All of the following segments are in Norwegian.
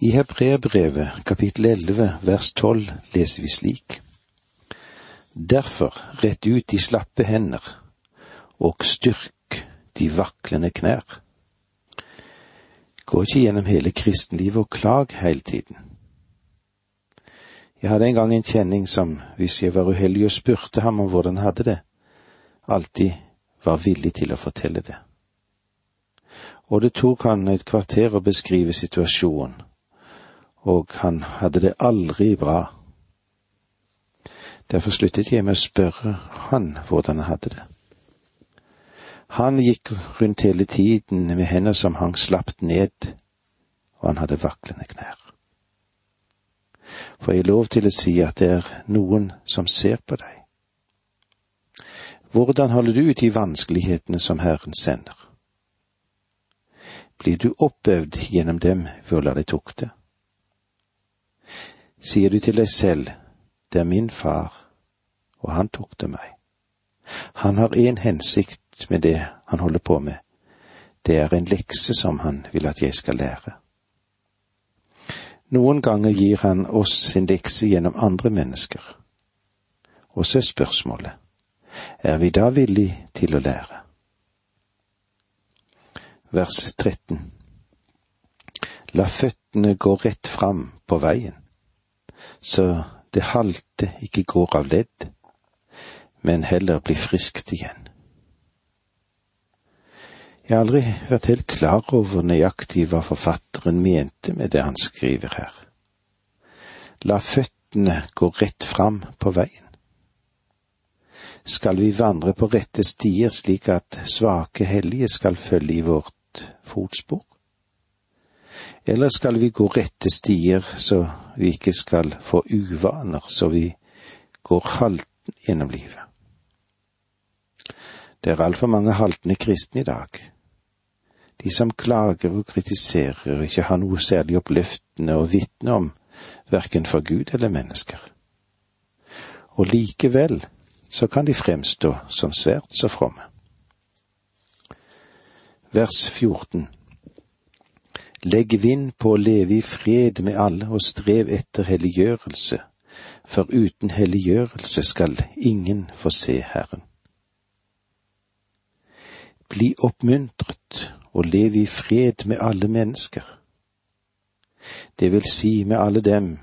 I Hebreerbrevet kapittel 11 vers 12 leser vi slik. Derfor rett ut de slappe hender og styrk de vaklende knær. Gå ikke gjennom hele kristenlivet og klag hele tiden. Jeg hadde en gang en kjenning som, hvis jeg var uheldig og spurte ham om hvordan han hadde det, alltid var villig til å fortelle det. Og det tok han et kvarter å beskrive situasjonen, og han hadde det aldri bra. Derfor sluttet jeg med å spørre han hvordan han hadde det. Han gikk rundt hele tiden med hender som hang slapt ned, og han hadde vaklende knær. For jeg er lov til å si at det er noen som ser på deg. Hvordan holder du ut de vanskelighetene som Herren sender? Blir du oppøvd gjennom dem ved å la deg tukte? Sier du til deg selv, det er min far, og han tukter meg. Han har én hensikt med det han holder på med, det er en lekse som han vil at jeg skal lære. Noen ganger gir han oss sin lekse gjennom andre mennesker. Og så er spørsmålet, er vi da villige til å lære? Vers 13 La føttene gå rett fram på veien, så det halte ikke går av ledd men heller blir friskt igjen. Jeg har aldri vært helt klar over nøyaktig hva forfatteren mente med det han skriver her. La føttene gå rett fram på veien. Skal vi vandre på rette stier slik at svake hellige skal følge i vårt fotspor? Eller skal vi gå rette stier så vi ikke skal få uvaner, så vi går halten gjennom livet? Det er altfor mange haltende kristne i dag. De som klager og kritiserer og ikke har noe særlig oppløftende å vitne om, verken for Gud eller mennesker. Og likevel så kan de fremstå som svært så fromme. Vers 14 Legg vind på å leve i fred med alle og strev etter helliggjørelse, for uten helliggjørelse skal ingen få se Herren. Bli oppmuntret og lev i fred med alle mennesker. Det vil si med alle dem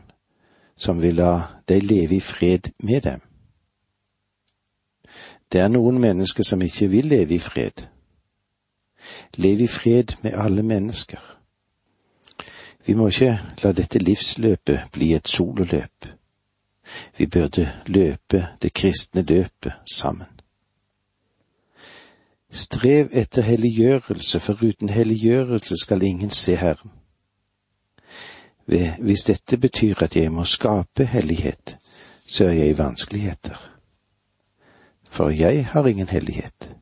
som vil la deg leve i fred med dem. Det er noen mennesker som ikke vil leve i fred. Lev i fred med alle mennesker. Vi må ikke la dette livsløpet bli et sololøp. Vi burde løpe det kristne løpet sammen. Strev etter helliggjørelse, for uten helliggjørelse skal ingen se Herren. Hvis dette betyr at jeg må skape hellighet, så er jeg i vanskeligheter. For jeg har ingen hellighet.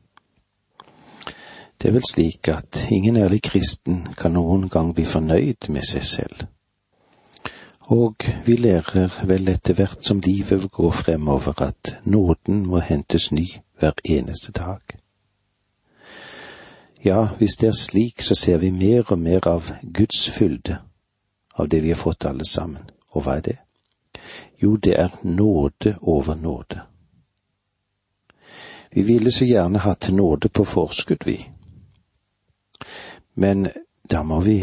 Det er vel slik at ingen ærlig kristen kan noen gang bli fornøyd med seg selv. Og vi lærer vel etter hvert som livet går fremover at nåden må hentes ny hver eneste dag. Ja, hvis det er slik, så ser vi mer og mer av Guds fylde, av det vi har fått alle sammen. Og hva er det? Jo, det er nåde over nåde. Vi ville så gjerne hatt nåde på forskudd, vi. Men da må vi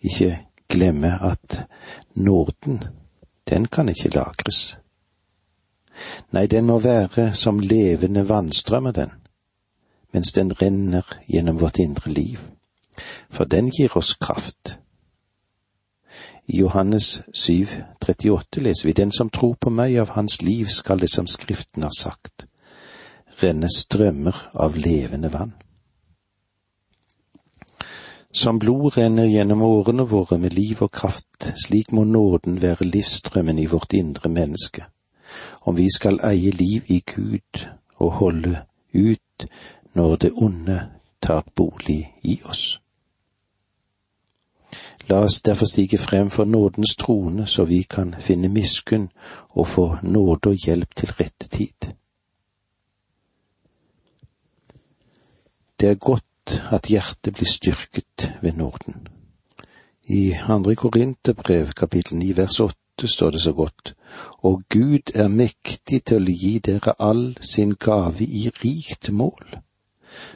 ikke glemme at nåden, den kan ikke lagres. Nei, den må være som levende vannstrømmer, den mens den renner gjennom vårt indre liv, for den gir oss kraft. I Johannes 7, 38 leser vi Den som tror på meg, av hans liv skal det som Skriften har sagt, renne strømmer av levende vann. Som blod renner gjennom årene våre med liv og kraft, slik må nåden være livsstrømmen i vårt indre menneske, om vi skal eie liv i Gud og holde ut når det onde tar bolig i oss. La oss derfor stige frem for nådens trone, så vi kan finne miskunn og få nåde og hjelp til rette tid. Det er godt at hjertet blir styrket ved nåden. I andre Korinterbrev kapittel 9 vers 8 står det så godt, og Gud er mektig til å gi dere all sin gave i rikt mål,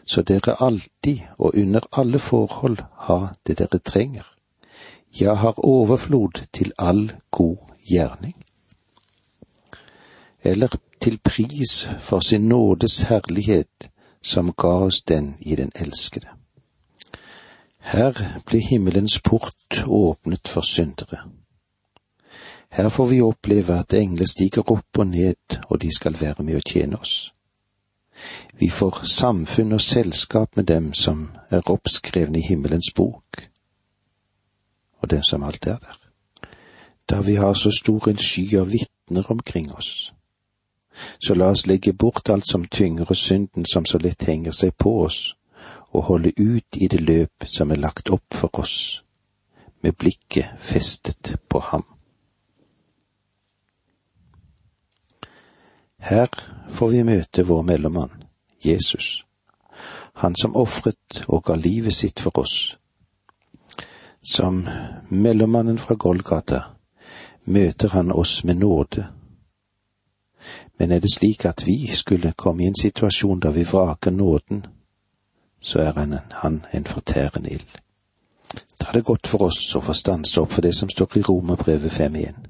så dere alltid og under alle forhold har det dere trenger, ja, har overflod til all god gjerning. Eller til pris for sin nådes herlighet, som ga oss den i den elskede. Her ble himmelens port åpnet for syndere. Her får vi oppleve at engler stiger opp og ned, og de skal være med å tjene oss. Vi får samfunn og selskap med dem som er oppskrevne i himmelens bok, og dem som alt er der. Da vi har så stor en sky av vitner omkring oss. Så la oss legge bort alt som tynger og synden som så lett henger seg på oss, og holde ut i det løp som er lagt opp for oss, med blikket festet på ham. Her får vi møte vår mellommann, Jesus, han som ofret og ga livet sitt for oss. Som mellommannen fra Golgata møter han oss med nåde men er det slik at vi skulle komme i en situasjon der vi vraker nåden, så er han, han en fortærende ild. Da er det godt for oss å få stanse opp for det som står i Romerbrevet 5.1.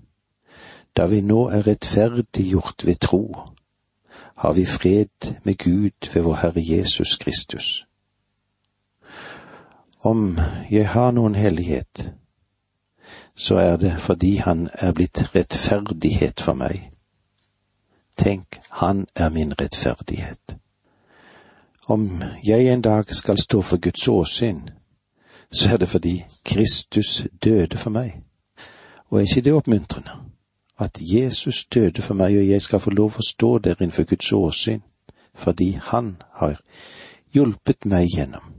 Da vi nå er rettferdiggjort ved tro, har vi fred med Gud ved vår Herre Jesus Kristus. Om jeg har noen hellighet, så er det fordi han er blitt rettferdighet for meg Tenk, han er min rettferdighet. Om jeg en dag skal stå for Guds åsyn, så er det fordi Kristus døde for meg. Og er ikke det oppmuntrende? At Jesus døde for meg, og jeg skal få lov å stå der innenfor Guds åsyn, fordi Han har hjulpet meg gjennom.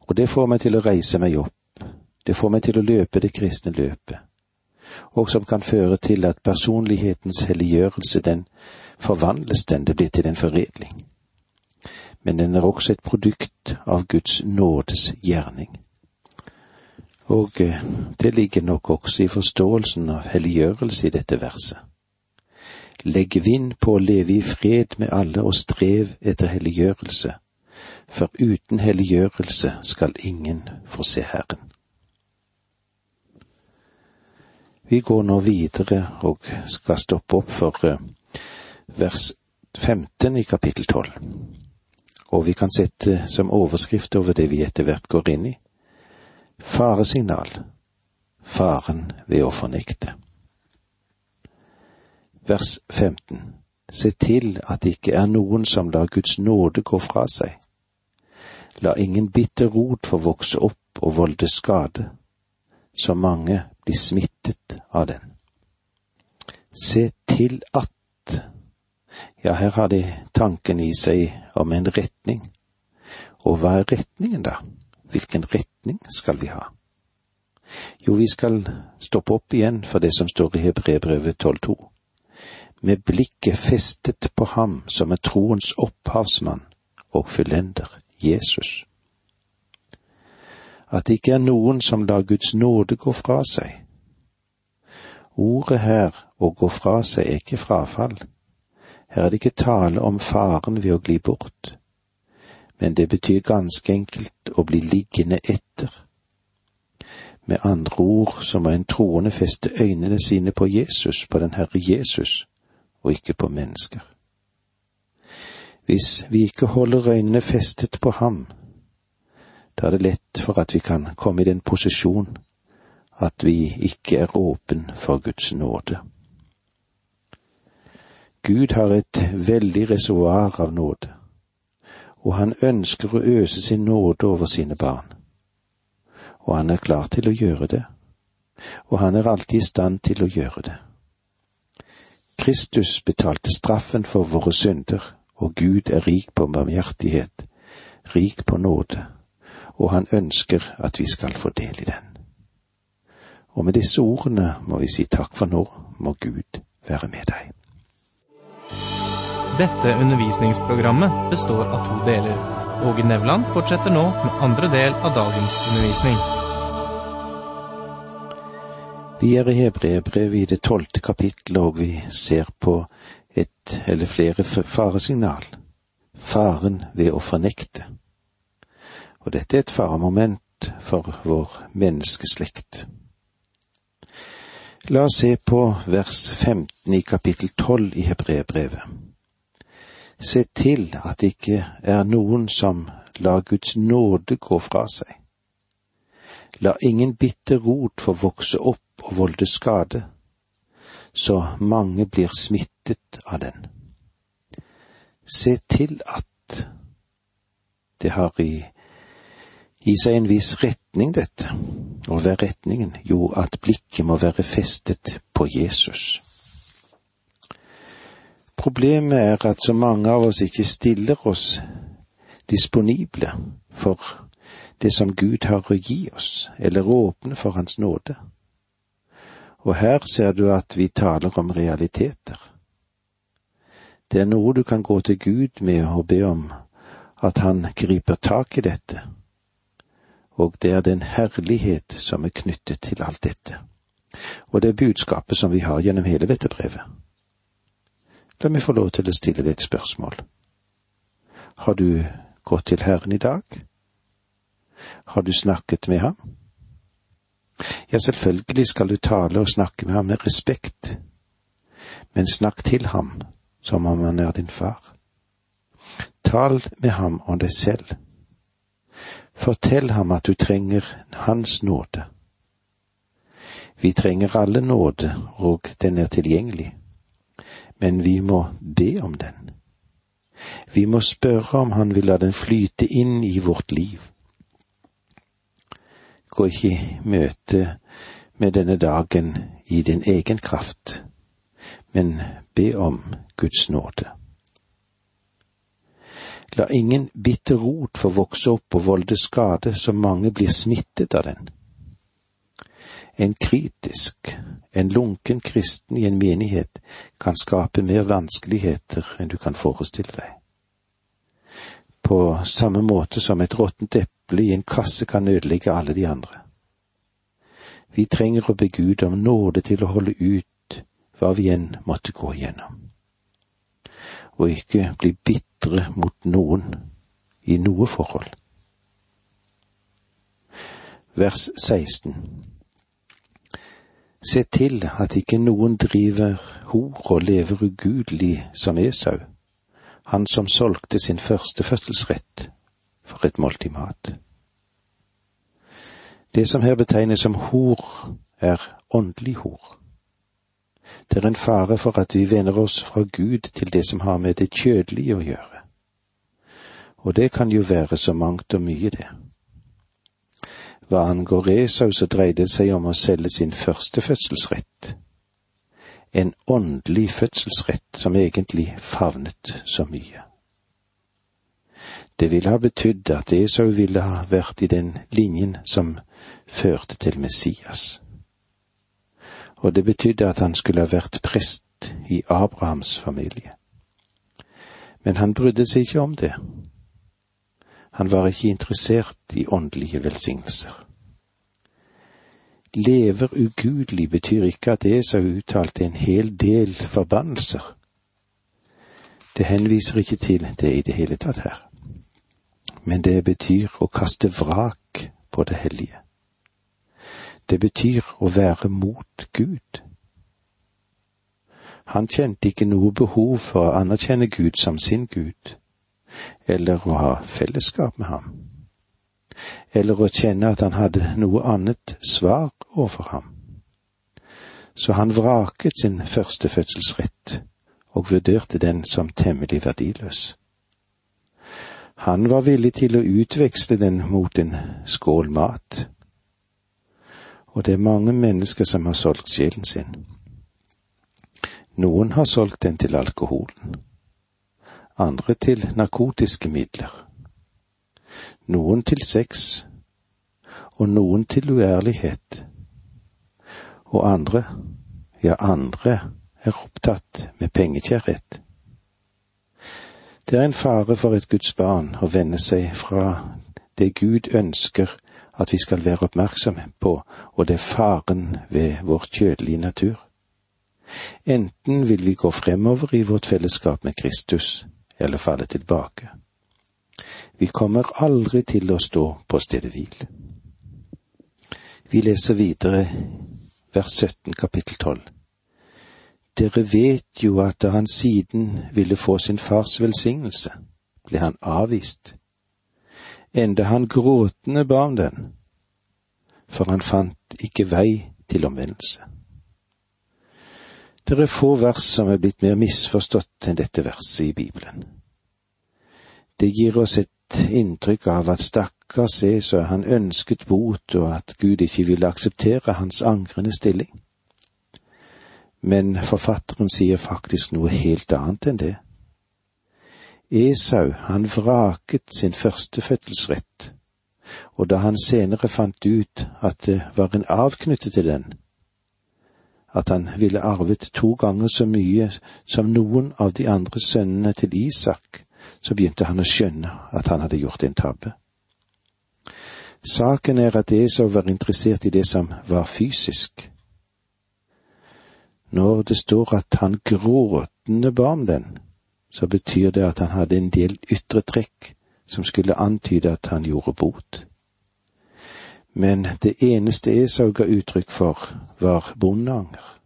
Og det får meg til å reise meg opp, det får meg til å løpe det kristne løpet og som kan føre til at personlighetens helliggjørelse, den forvandles den, det blir til en foredling. Men den er også et produkt av Guds nådes gjerning. Og eh, det ligger nok også i forståelsen av helliggjørelse i dette verset. Legg vind på å leve i fred med alle og strev etter helliggjørelse, for uten helliggjørelse skal ingen få se Herren. Vi går nå videre og skal stoppe opp for eh, vers 15 i kapittel 12. Og vi kan sette som overskrift over det vi etter hvert går inn i, faresignal, faren ved å fornekte. Vers 15. Se til at det ikke er noen som lar Guds nåde gå fra seg. La ingen bitter rot få vokse opp og volde skade, så mange bli smittet av den. Se til at Ja, her har de tanken i seg om en retning. Og hva er retningen, da? Hvilken retning skal vi ha? Jo, vi skal stoppe opp igjen for det som står i Hebrebrevet 12,2. Med blikket festet på ham som er troens opphavsmann og fullender, Jesus at det ikke er noen som lar Guds nåde gå fra seg. Ordet her, å gå fra seg, er ikke frafall. Her er det ikke tale om faren ved å gli bort, men det betyr ganske enkelt å bli liggende etter. Med andre ord så må en troende feste øynene sine på Jesus, på den Herre Jesus, og ikke på mennesker. Hvis vi ikke holder øynene festet på ham, da er det lett for at vi kan komme i den posisjon at vi ikke er åpen for Guds nåde. Gud har et veldig reservoar av nåde, og han ønsker å øse sin nåde over sine barn. Og han er klar til å gjøre det, og han er alltid i stand til å gjøre det. Kristus betalte straffen for våre synder, og Gud er rik på barmhjertighet, rik på nåde og han ønsker at vi skal få del i den. Og med disse ordene må vi si takk for nå, må Gud være med deg. Dette undervisningsprogrammet består av to deler. Åge Nevland fortsetter nå med andre del av dagens undervisning. Vi er i Hebreerbrevet i det tolvte kapittelet, og vi ser på et eller flere faresignal. Faren ved å fornekte. Og dette er et faremoment for vår menneskeslekt. La oss se på vers 15 i kapittel 12 i Hebreerbrevet. Se til at det ikke er noen som lar Guds nåde gå fra seg. La ingen bitter rot få vokse opp og volde skade, så mange blir smittet av den. Se til at det har i, i seg en viss retning, dette. Hva er retningen? Jo, at blikket må være festet på Jesus. Problemet er at så mange av oss ikke stiller oss disponible for det som Gud har å gi oss, eller åpne for Hans nåde. Og her ser du at vi taler om realiteter. Det er noe du kan gå til Gud med og be om at Han griper tak i dette, og det er den herlighet som er knyttet til alt dette, og det er budskapet som vi har gjennom hele dette brevet. La meg få lov til å stille deg et spørsmål. Har du gått til Herren i dag? Har du snakket med ham? Ja, selvfølgelig skal du tale og snakke med ham med respekt, men snakk til ham som om han er din far. Tal med ham om deg selv. Fortell ham at du trenger hans nåde. Vi trenger alle nåde, og den er tilgjengelig, men vi må be om den. Vi må spørre om han vil la den flyte inn i vårt liv gå ikke i møte med denne dagen i din egen kraft, men be om Guds nåde. La ingen bitter rot få vokse opp og volde skade, så mange blir smittet av den. En kritisk, en lunken kristen i en menighet kan skape mer vanskeligheter enn du kan forestille deg. På samme måte som et råttent eple i en kasse kan ødelegge alle de andre. Vi trenger å be Gud om nåde til å holde ut hva vi enn måtte gå igjennom, og ikke bli bitre mot noen i noe forhold. Vers 16 Se til at ikke noen driver hor og lever ugudelig som Esau, han som solgte sin første fødselsrett for et måltid mat. Det som her betegnes som hor, er åndelig hor. Det er en fare for at vi vender oss fra Gud til det som har med det kjødelige å gjøre. Og det kan jo være så mangt og mye, det. Hva angår Esau, så dreide det seg om å selge sin første fødselsrett. En åndelig fødselsrett som egentlig favnet så mye. Det ville ha betydd at Esau ville ha vært i den linjen som førte til Messias. Og det betydde at han skulle ha vært prest i Abrahams familie. Men han brydde seg ikke om det. Han var ikke interessert i åndelige velsignelser. Lever ugudelig betyr ikke at Esau uttalte en hel del forbannelser. Det henviser ikke til det i det hele tatt her men det betyr å kaste vrak på det hellige. Det betyr å være mot Gud. Han kjente ikke noe behov for å anerkjenne Gud som sin Gud, eller å ha fellesskap med ham, eller å kjenne at han hadde noe annet svar overfor ham. Så han vraket sin første fødselsrett og vurderte den som temmelig verdiløs. Han var villig til å utveksle den mot en skål mat. Og det er mange mennesker som har solgt sjelen sin. Noen har solgt den til alkoholen, andre til narkotiske midler, noen til sex, og noen til uærlighet, og andre, ja, andre er opptatt med pengekjærhet. Det er en fare for et Guds barn å vende seg fra det Gud ønsker at vi skal være oppmerksomme på, og det er faren ved vår kjødelige natur. Enten vil vi gå fremover i vårt fellesskap med Kristus, eller falle tilbake. Vi kommer aldri til å stå på stedet hvil. Vi leser videre vers 17 kapittel 12. Dere vet jo at da han siden ville få sin fars velsignelse, ble han avvist, enda han gråtende ba om den, for han fant ikke vei til omvendelse. Det er få vers som er blitt mer misforstått enn dette verset i Bibelen. Det gir oss et inntrykk av at stakkars Esau, han ønsket bot, og at Gud ikke ville akseptere hans angrende stilling. Men forfatteren sier faktisk noe helt annet enn det. Esau, han vraket sin førstefødselsrett, og da han senere fant ut at det var en avknyttet til den, at han ville arvet to ganger så mye som noen av de andre sønnene til Isak, så begynte han å skjønne at han hadde gjort en tabbe. Saken er at Esau var interessert i det som var fysisk. Når det står at han gråtende ba om den, så betyr det at han hadde en del ytre trekk som skulle antyde at han gjorde bot. Men det eneste Esau ga uttrykk for, var bondeanger.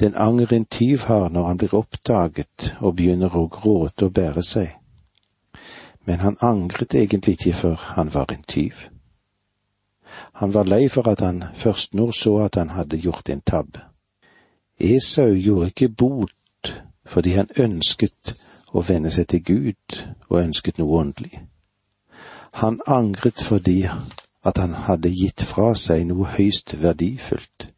Den anger en tyv har når han blir oppdaget og begynner å gråte og bære seg. Men han angret egentlig ikke før han var en tyv. Han var lei for at han først nå så at han hadde gjort en tabbe. Esau gjorde ikke bot fordi han ønsket å vende seg til Gud og ønsket noe åndelig. Han angret fordi at han hadde gitt fra seg noe høyst verdifullt,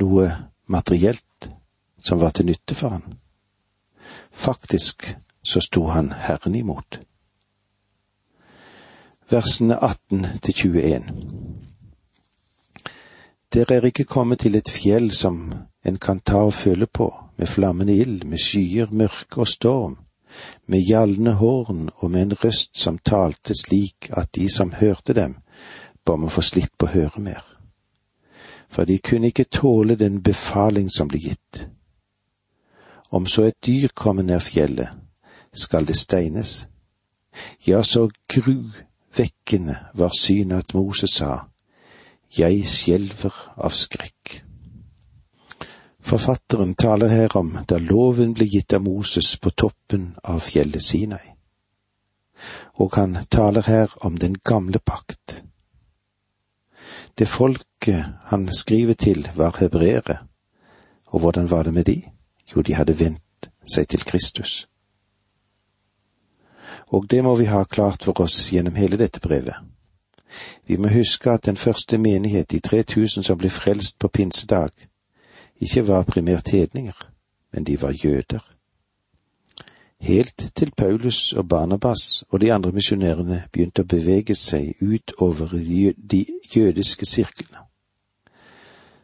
noe materielt som var til nytte for han. Faktisk så sto han Herren imot. Versene 18 til 21 Dere er ikke kommet til et fjell som en kan ta og føle på, med flammende ild, med skyer, mørke og storm, med gjallende horn og med en røst som talte slik at de som hørte dem, ba om å få slippe å høre mer. For de kunne ikke tåle den befaling som ble gitt. Om så et dyr kommer nær fjellet, skal det steines. Ja, så gruvekkende var synet at Moses sa, Jeg skjelver av skrekk. Forfatteren taler her om da loven ble gitt av Moses på toppen av fjellet Sinai. Og han taler her om den gamle pakt. Det folket han skriver til, var hebreere, og hvordan var det med de? Jo, de hadde vendt seg til Kristus. Og det må vi ha klart for oss gjennom hele dette brevet. Vi må huske at den første menighet, de 3000 som ble frelst på pinsedag, ikke var primært hedninger, men de var jøder. Helt til Paulus og Barnabas og de andre misjonærene begynte å bevege seg utover de jødiske sirklene,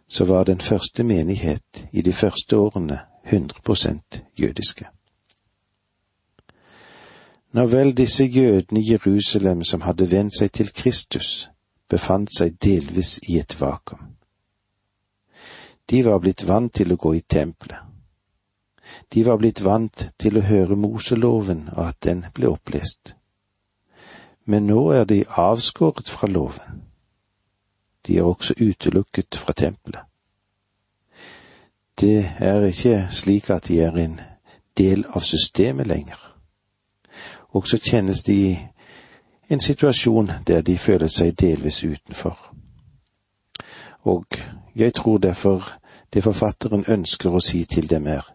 så var den første menighet i de første årene 100 jødiske. Når vel disse jødene i Jerusalem som hadde vendt seg til Kristus, befant seg delvis i et vakuum. De var blitt vant til å gå i tempelet. De var blitt vant til å høre Moseloven og at den ble opplest. Men nå er de avskåret fra loven. De er også utelukket fra tempelet. Det er ikke slik at de er en del av systemet lenger. Og så kjennes de i en situasjon der de føler seg delvis utenfor. Og jeg tror derfor det forfatteren ønsker å si til dem er,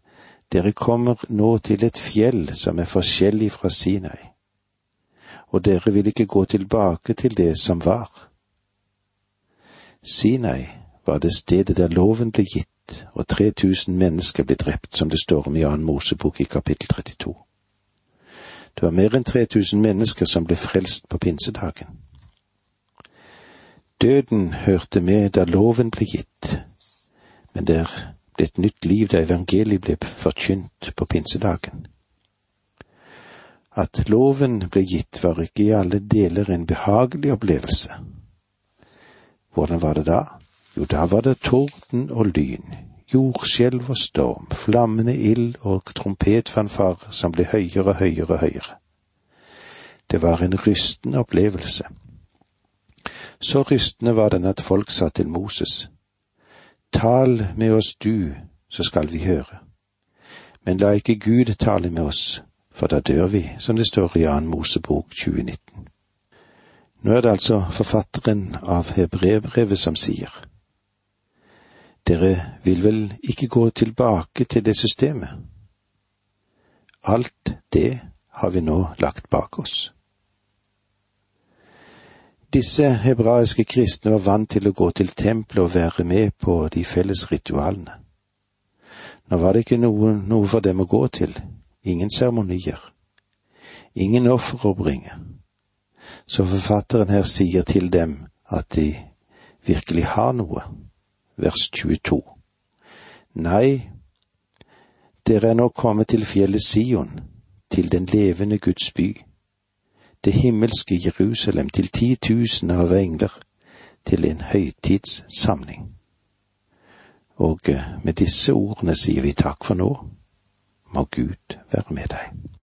dere kommer nå til et fjell som er forskjellig fra Sinai, og dere vil ikke gå tilbake til det som var. Sinai var det stedet der loven ble gitt og 3000 mennesker ble drept, som det står om i annen Mosebok i kapittel 32. Det var mer enn 3000 mennesker som ble frelst på pinsedagen. Døden hørte med da loven ble gitt, men der ble et nytt liv da evangeliet ble forkynt på pinsedagen. At loven ble gitt var ikke i alle deler en behagelig opplevelse, Hvordan var det da? Jo, da var det torden og lyn, jordskjelv og storm, flammende ild og trompetfanfarer som ble høyere og høyere og høyere. Det var en rystende opplevelse. Så rystende var den at folk sa til Moses, Tal med oss du, så skal vi høre. Men la ikke Gud tale med oss, for da dør vi, som det står i Annen Mosebok 2019. Nå er det altså forfatteren av Hebrevbrevet som sier, Dere vil vel ikke gå tilbake til det systemet? Alt det har vi nå lagt bak oss. Disse hebraiske kristne var vant til å gå til tempelet og være med på de felles ritualene. Nå var det ikke noe, noe for dem å gå til, ingen seremonier, ingen offer å bringe. Så forfatteren her sier til dem at de virkelig har noe. Vers 22. Nei, dere er nå kommet til fjellet Sion, til den levende Guds by, det himmelske Jerusalem, til titusener av engler, til en høytidssamling. Og eh, med disse ordene sier vi takk for nå. Må Gud være med deg.